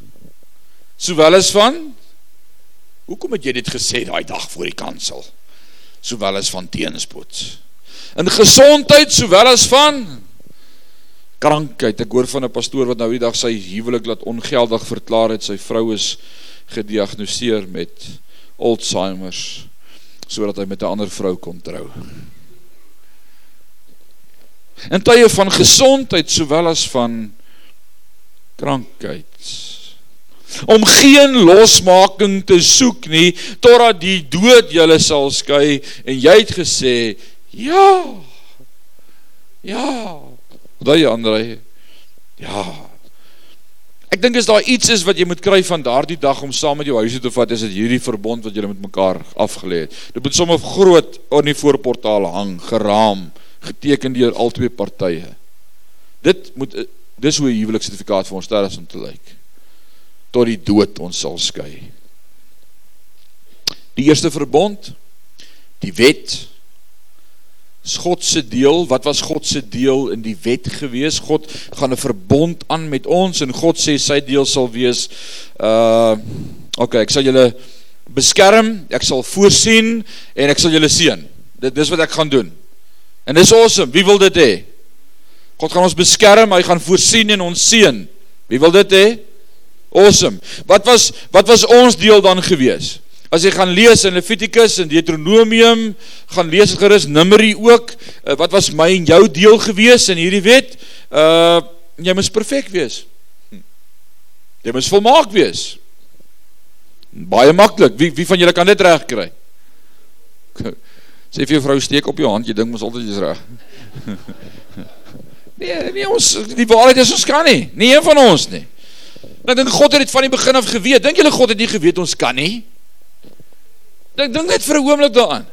S1: sowel as van Hoekom het jy dit gesê daai dag voor die kansel? Sowel as van teenspoed. In gesondheid sowel as van krankheid. Ek hoor van 'n pastoor wat nou die dag sy huwelik laat ongeldig verklaar het. Sy vrou is gediagnoseer met Alzheimer sodat hy met 'n ander vrou kon trou in tye van gesondheid sowel as van krankheid. Om geen losmaking te soek nie totdat die dood julle sal skei en jy het gesê ja ja. Daai Andre ja. Ek dink as daar iets is wat jy moet kry van daardie dag om saam met jou huis te vat is dit hierdie verbond wat jy met mekaar afgelê het. Dit moet sommer groot op die voorportaal hang geraam geteken deur albei partye. Dit moet dis hoe 'n huweliksertifikaat vir ons om te lyk. Tot die dood ons sal skei. Die eerste verbond, die wet God se deel. Wat was God se deel in die wet gewees? God gaan 'n verbond aan met ons en God sê sy deel sal wees uh okay, ek sal julle beskerm, ek sal voorsien en ek sal julle seën. Dit dis wat ek gaan doen. En dis awesome. Wie wil dit hê? God gaan ons beskerm, hy gaan voorsien en ons seën. Wie wil dit hê? Awesome. Wat was wat was ons deel dan gewees? As jy gaan lees in Levitikus en Deuteronomium, gaan lees gerus Numeri ook, uh, wat was my en jou deel gewees in hierdie wet? Uh jy moet perfek wees. Hm. Jy moet volmaak wees. Baie maklik. Wie wie van julle kan dit reg kry? Sê vir jou vrou steek op jou hand, jy dink mos altyd jy's reg. <laughs> nee, nee ons die waarheid is ons kan nie. Nie een van ons nie. Ek dink God het dit van die begin af geweet. Dink julle God het nie geweet ons kan nie? Dink dink net vir 'n oomblik daaraan.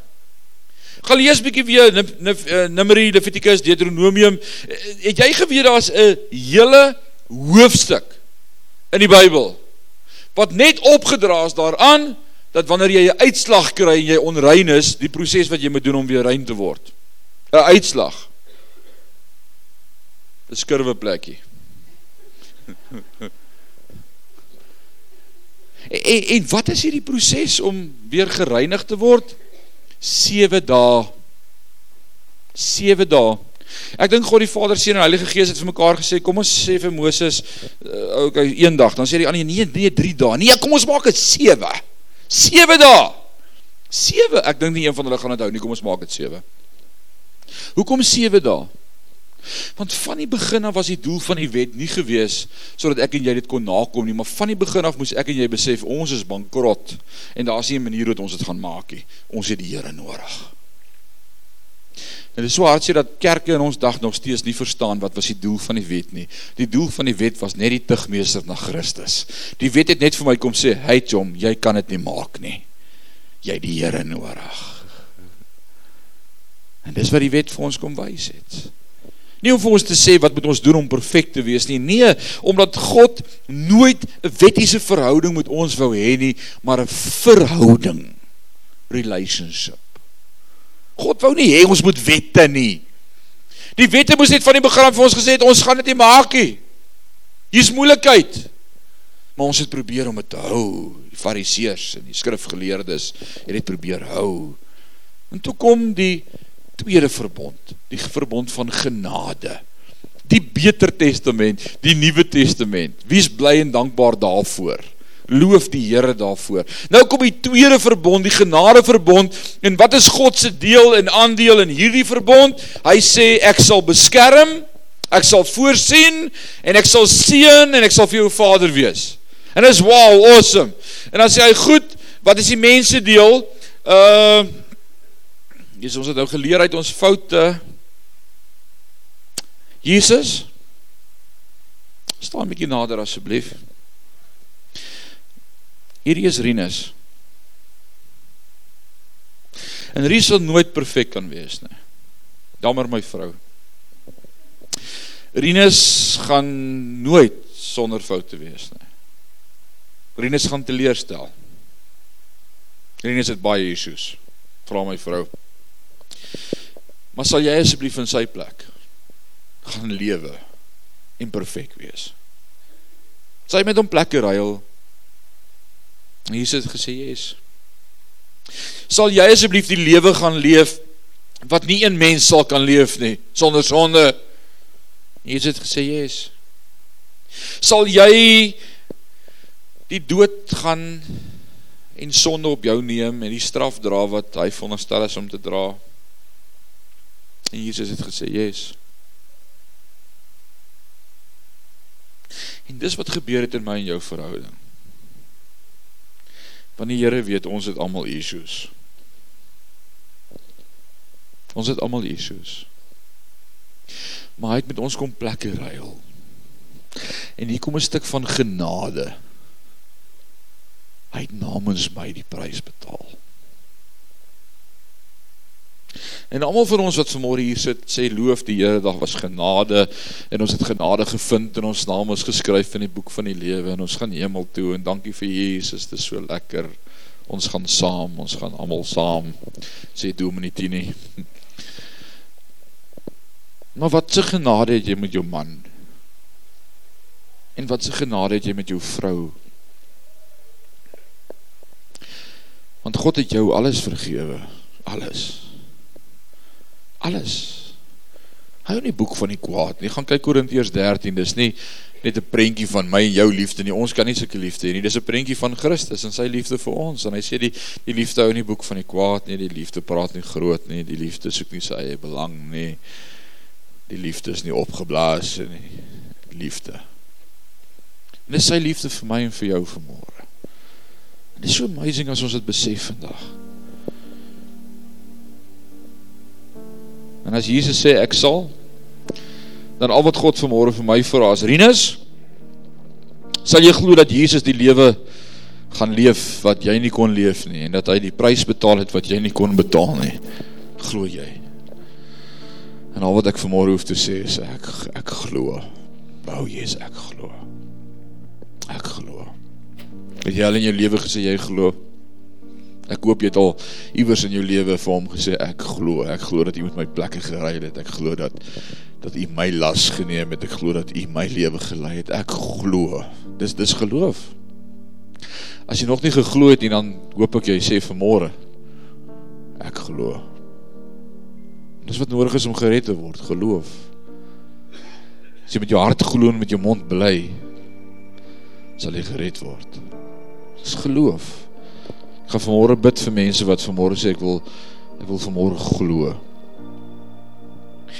S1: Gaan lees bietjie weer eh, Numeri, Levitikus, Deuteronomium. Het jy geweet daar's 'n hele hoofstuk in die Bybel wat net opgedra is daaraan dat wanneer jy 'n uitslag kry en jy onrein is, die proses wat jy moet doen om weer rein te word. 'n Uitslag. 'n Skurwe plekkie. <laughs> en, en wat is hierdie proses om weer gereinig te word? 7 dae. 7 dae. Ek dink God die Vader, Seun en Heilige Gees het vir mekaar gesê, kom ons sê vir Moses, uh, okay, een dag, dan sê die ander nee, nee, 3 dae. Nee, kom ons maak dit 7. 7 dae. 7. Ek dink nie een van hulle gaan dit hou nie. Kom ons maak dit 7. Hoekom 7 dae? Want van die begin af was die doel van die wet nie gewees sodat ek en jy dit kon nakom nie, maar van die begin af moes ek en jy besef ons is bankrot en daar's nie 'n manier hoe ons dit gaan maak nie. Ons het die Here nodig. En dit is so hartseer dat kerke in ons dag nog steeds nie verstaan wat was die doel van die wet nie. Die doel van die wet was net die tugmeester na Christus. Die wet het net vir my kom sê, "Hey Jom, jy kan dit nie maak nie. Jy het die Here nodig." En dis wat die wet vir ons kom wys het. Nie om vir ons te sê wat moet ons doen om perfek te wees nie. Nee, omdat God nooit 'n wettiese verhouding met ons wou hê nie, maar 'n verhouding, relationship. God wou nie hê ons moet wette nie. Die wette moes net van die begin af vir ons gesê het ons gaan dit nie maak nie. Hier's moeilikheid. Maar ons het probeer om dit te hou. Die Fariseërs en die skrifgeleerdes het dit probeer hou. En toe kom die tweede verbond, die verbond van genade. Die beter testament, die nuwe testament. Wie's bly en dankbaar daarvoor? Loof die Here daarvoor. Nou kom die tweede verbond, die genade verbond. En wat is God se deel en aandeel in hierdie verbond? Hy sê ek sal beskerm, ek sal voorsien en ek sal seën en ek sal vir jou vader wees. En dis wow, awesome. En dan sê hy, "Goed, wat is die mense deel?" Uh Dis ons het nou geleer uit ons foute. Jesus staan 'n bietjie nader asseblief. Hierdie is Rinus. En Rinus sal nooit perfek kan wees nie. Jammer my vrou. Rinus gaan nooit sonder foute wees nie. Rinus gaan teleurstel. Rinus het baie issues. Vra my vrou. Maar sal jy asseblief in sy plek gaan lewe en perfek wees? Sy met hom plekke ruil Jesus het gesê yes. Sal jy asseblief die lewe gaan leef wat nie een mens sal kan leef nie sonder sonde? Jesus het gesê yes. Sal jy die dood gaan en sonde op jou neem en die straf dra wat hy veronderstel is om te dra? En Jesus het gesê yes. En dis wat gebeur het in my en jou verhouding. Want die Here weet ons het almal issues. Ons het almal issues. Maar hy het met ons kom plekke ruil. En hier kom 'n stuk van genade. Hy het namens my die prys betaal. En almal van ons wat vanmôre hier sit, sê loof die Here, daar was genade en ons het genade gevind en ons naam is geskryf in die boek van die lewe en ons gaan hemel toe en dankie vir Jesus, dit is so lekker. Ons gaan saam, ons gaan almal saam. Sê Dominee Tini. Maar wat se genade het jy met jou man? En wat se genade het jy met jou vrou? Want God het jou alles vergewe, alles. Alles. Hou nie boek van die kwaad nie. Gaan kyk Korintiërs 13. Dis nie net 'n prentjie van my en jou liefde nie. Ons kan nie sulke liefde hê nie. Dis 'n prentjie van Christus en sy liefde vir ons. En hy sê die die liefde hou nie boek van die kwaad nie. Die liefde praat nie groot nie. Die liefde soek nie sy eie belang nie. Die liefde is nie opgeblaas nie. Liefde. En dis sy liefde vir my en vir jou vanmôre. Dit is so amazing as ons dit besef vandag. En as Jesus sê ek sal dan al wat God vanmôre vir my vra is Rinus sal jy glo dat Jesus die lewe gaan leef wat jy nie kon leef nie en dat hy die prys betaal het wat jy nie kon betaal nie? Glo jy? En al wat ek vanmôre hoef te sê is ek ek glo. Wou Jesus ek glo. Ek glo. Het jy al in jou lewe gesê jy glo Ek hoop jy het al iewers in jou lewe vir hom gesê ek glo, ek glo dat jy met my plekke gery het, ek glo dat dat u my las geneem het, ek glo dat u my lewe gelei het. Ek glo. Dis dis geloof. As jy nog nie geglo het nie, dan hoop ek jy sê vanmôre ek glo. Dis wat nodig is om gered te word, geloof. As jy met jou hart glo en met jou mond bely, sal jy gered word. Dis geloof. Ek gaan vanmôre bid vir mense wat vanmôre sê ek wil ek wil vanmôre glo.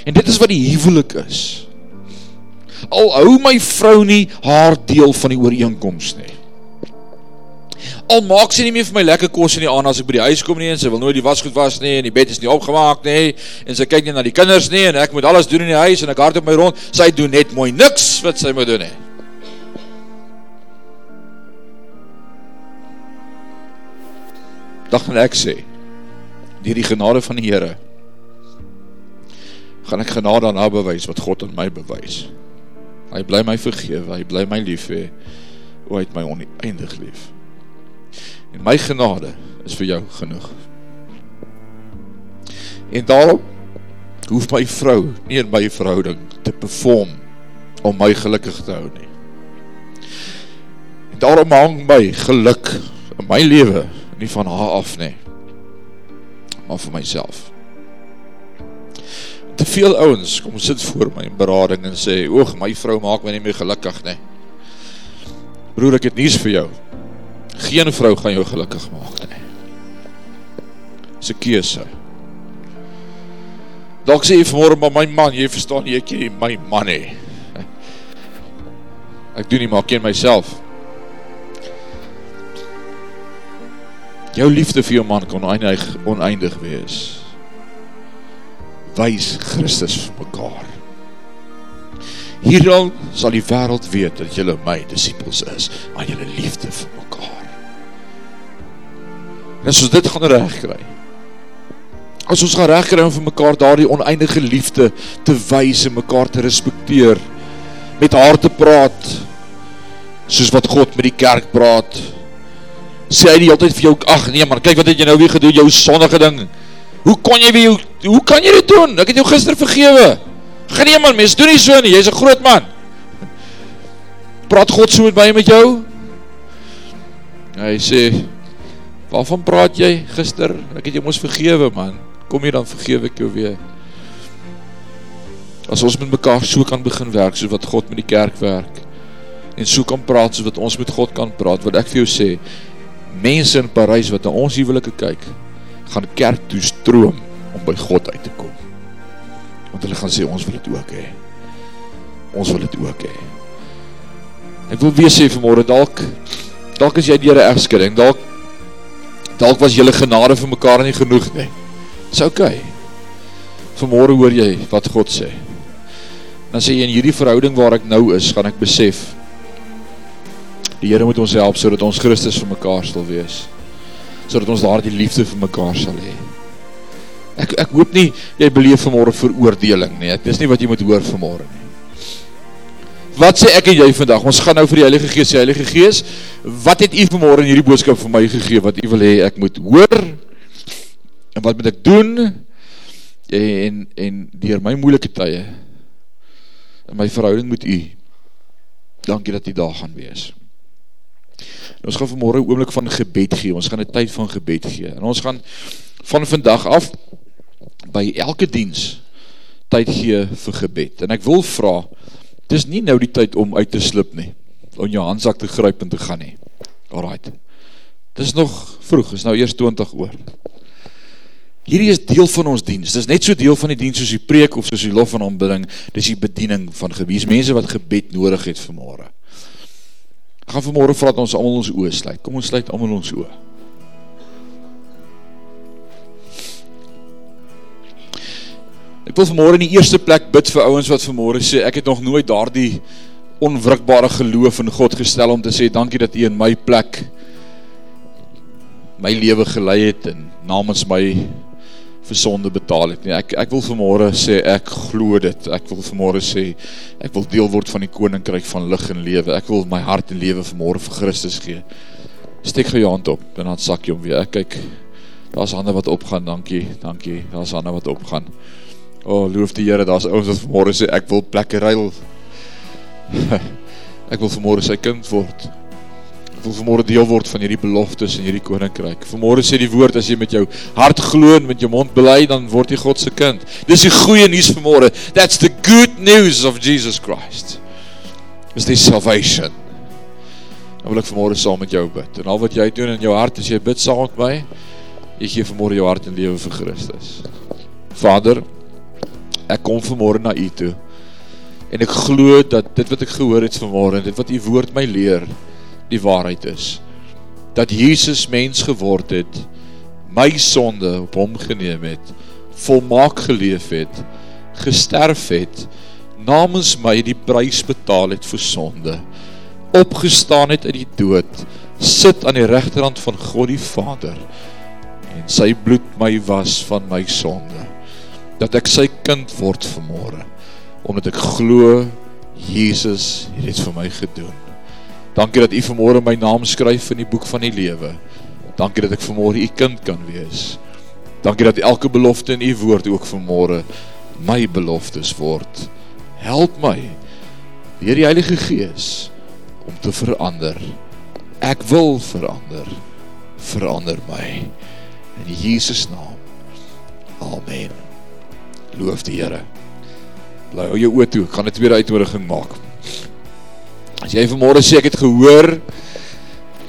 S1: En dit is wat die huwelik is. Al hou my vrou nie haar deel van die ooreenkoms nie. Al maak sy nie meer vir my lekker kos in die aand as ek by die huis kom nie en sy wil nooit die wasgoed was nie en die bed is nie opgemaak nie en sy kyk nie na die kinders nie en ek moet alles doen in die huis en ek hardop my rond, sy doen net mooi niks wat sy moet doen nie. Dag gaan ek sê deur die genade van die Here gaan ek genade aan haar bewys wat God aan my bewys. Hy bly my vergewe, hy bly my lief hê. O, hy het my oneindig lief. En my genade is vir jou genoeg. En daarom hoef my vrou nie in my verhouding te perform om my gelukkig te hou nie. En daarom hang my geluk in my lewe nie van haar af nie maar vir myself. Te veel ouens kom sit voor my in berading en sê oog my vrou maak my nie meer gelukkig nie. Broer ek het nies vir jou. Geen vrou gaan jou gelukkig maak nie. Is een keese dalk sê jy vanmorgen maar my man jy verstaan nie ek hier my man nie. <laughs> Ek doen nie maar ek ken myself jou liefde vir jou man kan oneindig, oneindig wees. Wys Christus vir mekaar. Hierom sal die wereld weet dat julle my disciples is, aan julle liefde vir mekaar. En as ons dit gaan regkry, as ons gaan regkry om vir mekaar daardie oneindige liefde te wys en mekaar te respekteer, met haar te praat, soos wat God met die kerk praat, sê hy die hele tyd vir jou, ag nee man, kyk wat het jy nou weer gedoen, jou sonnige ding. Hoe kon jy weer, hoe kan jy dit doen? Ek het jou gister vergewe. Gaan nee man, mens doen nie so nie, jy's 'n groot man. <laughs> Praat God so met my met jou? Hy sê, waarvan praat jy gister? Ek het jou mos vergewe man. Kom hier dan vergewe ek jou weer. As ons met mekaar so kan begin werk soos wat God met die kerk werk en so kan praat soos wat ons met God kan praat, wat ek vir jou sê, mense in Parys wat na ons huwelike kyk, gaan kerk toe stroom om by God uit te kom. Want hulle gaan sê ons wil dit ook hê. Ons wil dit ook hê. Ek wil weer sê vanmôre dalk dalk is jy deur 'n egskeiding, dalk dalk was julle genade vir mekaar nie genoeg nie. Dis oukei. Okay. Vanmôre hoor jy wat God sê. Dan sê jy in hierdie verhouding waar ek nou is, gaan ek besef Die Here moet ons help sodat ons Christus vir mekaar sal wees. Sodat ons daardie liefde vir mekaar sal hê. Ek ek hoop nie jy beleef vanmôre veroordeling nie. Dit is nie wat jy moet hoor vanmôre nie. Wat sê ek en jy vandag? Ons gaan nou vir die Heilige Gees, die Heilige Gees, wat het U vanmôre in hierdie boodskap vir my gegee wat U wil hê ek moet hoor? En wat moet ek doen? En en deur my moeilike tye in my verhouding met u. Dankie dat u daar gaan wees. En ons gaan vanmorgen oomlik van gebed gee, ons gaan een tyd van gebed gee. En ons gaan van vandag af by elke diens tyd gee vir gebed. En ek wil vraag, het is nie nou die tyd om uit te slip nie, om jou handsak te gryp en te gaan nie. Alright, het is nog vroeg, het is nou eerst 20 oor. Hierdie is deel van ons diens, dit is net so deel van die diens soos die preek of soos die lof van aanbidding, dit is die bediening van gebies, mense wat gebed nodig het vanmorgen. Ek gaan vanmorgen vraag dat ons allemaal ons oor sluit, kom ons sluit allemaal ons oor. Ek wil vanmorgen in die eerste plek bid vir ouwens wat vanmorgen sê, ek het nog nooit daar die onwrikbare geloof in God gestel om te sê, dankie dat jy in my plek my leven geleid het en namens my versonde betaal het. Nee, ek, ek wil vanmorgen sê, ek glo dit. Ek wil vanmorgen sê, ek wil deel word van die koninkryk van licht en leven. Ek wil my hart en leven vanmorgen vir Christus gee. Steek jou hand op en dan sak jy om weer. Ek kyk, daar is handen wat opgaan, dankie, dankie, daar is handen wat opgaan. O, oh, loof die Heere, daar is ouwens wat vanmorgen sê, ek wil plekke ruil. <laughs> ek wil vanmorgen sy kind word. Wil vanmorgen deel word van hierdie beloftes en hierdie koninkryk. Vanmorgen sê die woord, as jy met jou hart gloon, met jou mond beleid, dan word jy Godse kind. Dis die goeie nieuws vanmorgen. That's the good news of Jesus Christ. Is die salvation. Dan wil ek vanmorgen saam met jou bid. En al wat jy doen in jou hart, as jy bid saam met my, jy geef vanmorgen jou hart en leven vir Christus. Vader, ek kom vanmorgen na u toe, en ek glo dat dit wat ek gehoor het vanmorgen, dit wat die woord my leer, die waarheid is, dat Jesus mens geword het, my sonde op hom geneem het, volmaak geleef het, gesterf het, namens my die prijs betaal het vir sonde, opgestaan het in die dood, sit aan die rechterhand van God die Vader, en sy bloed my was van my sonde dat ek sy kind word vanmorgen, omdat ek glo, Jezus het het vir my gedoen. Dankie dat u vanmorgen my naam skryf in die boek van die lewe. Dankie dat ek vanmorgen u kind kan wees. Dankie dat elke belofte in u woord ook vanmorgen my beloftes word. Help my, Heer die Heilige Gees, om te verander. Ek wil verander. Verander my. In Jesus naam. Amen loof die Here. Bly hou jou oë toe, ek gaan 'n tweede uitnodiging maak. As jy vanmôre sê ek het gehoor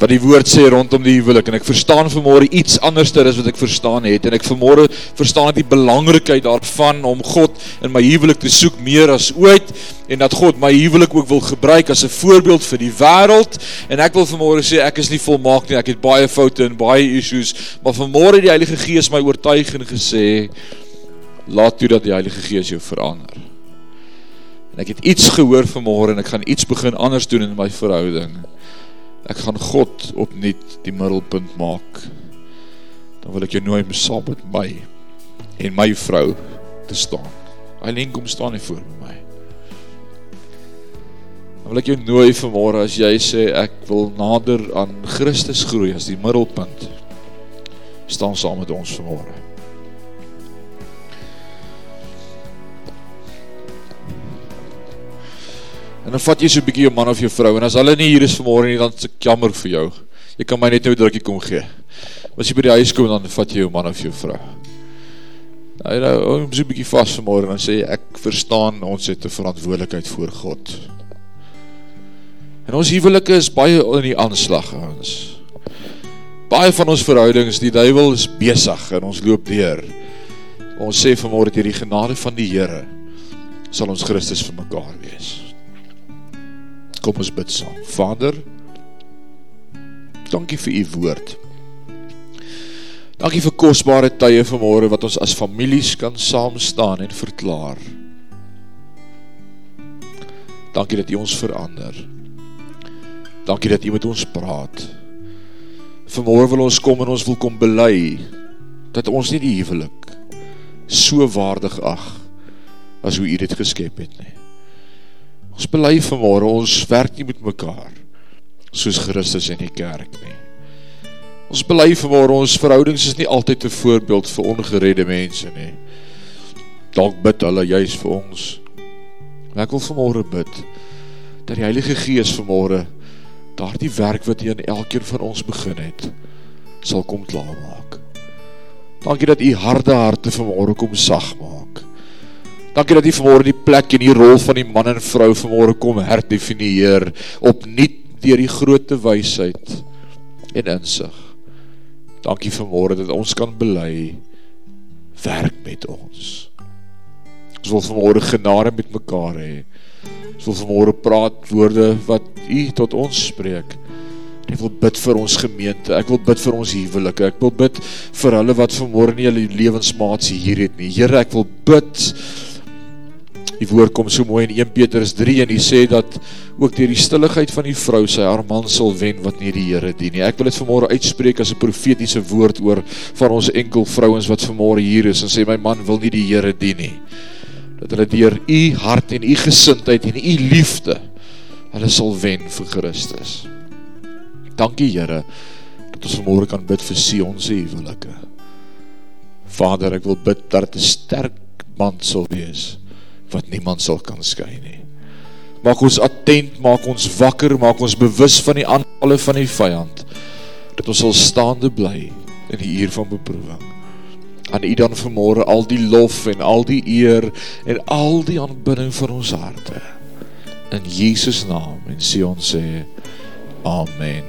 S1: wat die woord sê rondom die huwelik en ek verstaan vanmôre iets anderster as wat ek verstaan het en ek vanmôre verstaan die belangrikheid daarvan om God in my huwelik te soek meer as ooit en dat God my huwelik ook wil gebruik as 'n voorbeeld vir die wêreld en ek wil vanmôre sê ek is nie volmaak nie ek het baie foute en baie issues maar vanmôre het die Heilige Gees my oortuig en gesê laat toe dat die Heilige Gees jou verander. En ek het iets gehoor vanmorgen en ek gaan iets begin anders doen in my verhouding. Ek gaan God opnieuw die middelpunt maak. Dan wil ek jou nooi saam met my en my vrou te staan. Alleen kom staan nie voor my. Dan wil ek jou nooi vanmorgen as jy sê ek wil nader aan Christus groei as die middelpunt. Staan saam met ons vanmorgen. En dan vat jy so 'n bietjie jou man of jou vrou en as hulle nie hier is vanmôre nie, dan ek jammer vir jou. Jy kan my net nou 'n drukkie kom gee. As jy by die huis kom dan vat jy jou man of jou vrou. Nou, nou, hou so 'n bietjie vas vanmôre en dan sê ek verstaan ons het 'n verantwoordelikheid voor God. En ons huwelike is baie in die aanslag ons. Baie van ons verhoudings, die duiwel is besig en ons loop deur. Ons sê vanmôre deur die genade van die Here sal ons Christus vir mekaar wees. Kom ons bid saam. Vader, dankie vir u woord. Dankie vir kostbare tye vanmorgen wat ons as families kan saamstaan en verklaar. Dankie dat u ons verander. Dankie dat u met ons praat. Vanmorgen wil ons kom en ons wil kom belei dat ons nie die hevelik so waardig ag as hoe u dit geskep het nie. Ons belei vanmorgen, ons werk nie met mekaar, soos Christus in die kerk nie. Ons belei vanmorgen, ons verhoudings is nie altyd een voorbeeld vir ongeredde mense nie. Dank bid hulle juist vir ons. En ek wil vanmôre bid dat die Heilige Gees vanmôre daardie werk wat hy in elkeen van ons begin het, sal kom klaarmaak. Dankie dat u harde harte vanmôre kom sag maak. Dankie dat u vanmôre die plek en die rol van die man en vrou vanmôre kom herdefinieer opnuut deur die grootte wysheid en insig. Dankie vanmôre dat ons kan bely werk met ons. Ons wil vanmôre genade met mekaar hê. Ons wil vanmôre praat woorde wat U tot ons spreek. Ek wil bid vir ons gemeente. Ek wil bid vir ons huwelike. Ek wil bid vir hulle wat vanmôre nie hulle lewensmaats hier het nie. Here, ek wil bid Die woord kom so mooi in 1 Petrus 3 en hy sê dat ook deur die stilligheid van die vrou sy haar man sal wen wat nie die Here dien. Ek wil dit vanmôre uitspreek as 'n profetiese woord oor van ons enkel vrouens wat vanmôre hier is en sê my man wil nie die Here dien nie. Dat hulle deur u hart en u gesindheid en u liefde hulle sal wen vir Christus. Dankie Here dat ons vanmôre kan bid vir Sion se huwelike. Vader, ek wil bid dat 'n sterk band sal wees wat niemand sal kan skei nie. Maak ons attent, maak ons wakker, maak ons bewus van die aanvalle van die vyand dat ons sal staande bly in die uur van beproewing. Aan U dan vanmôre al die lof en al die eer en al die aanbidding van ons harte. In Jesus naam en sê ons sê amen.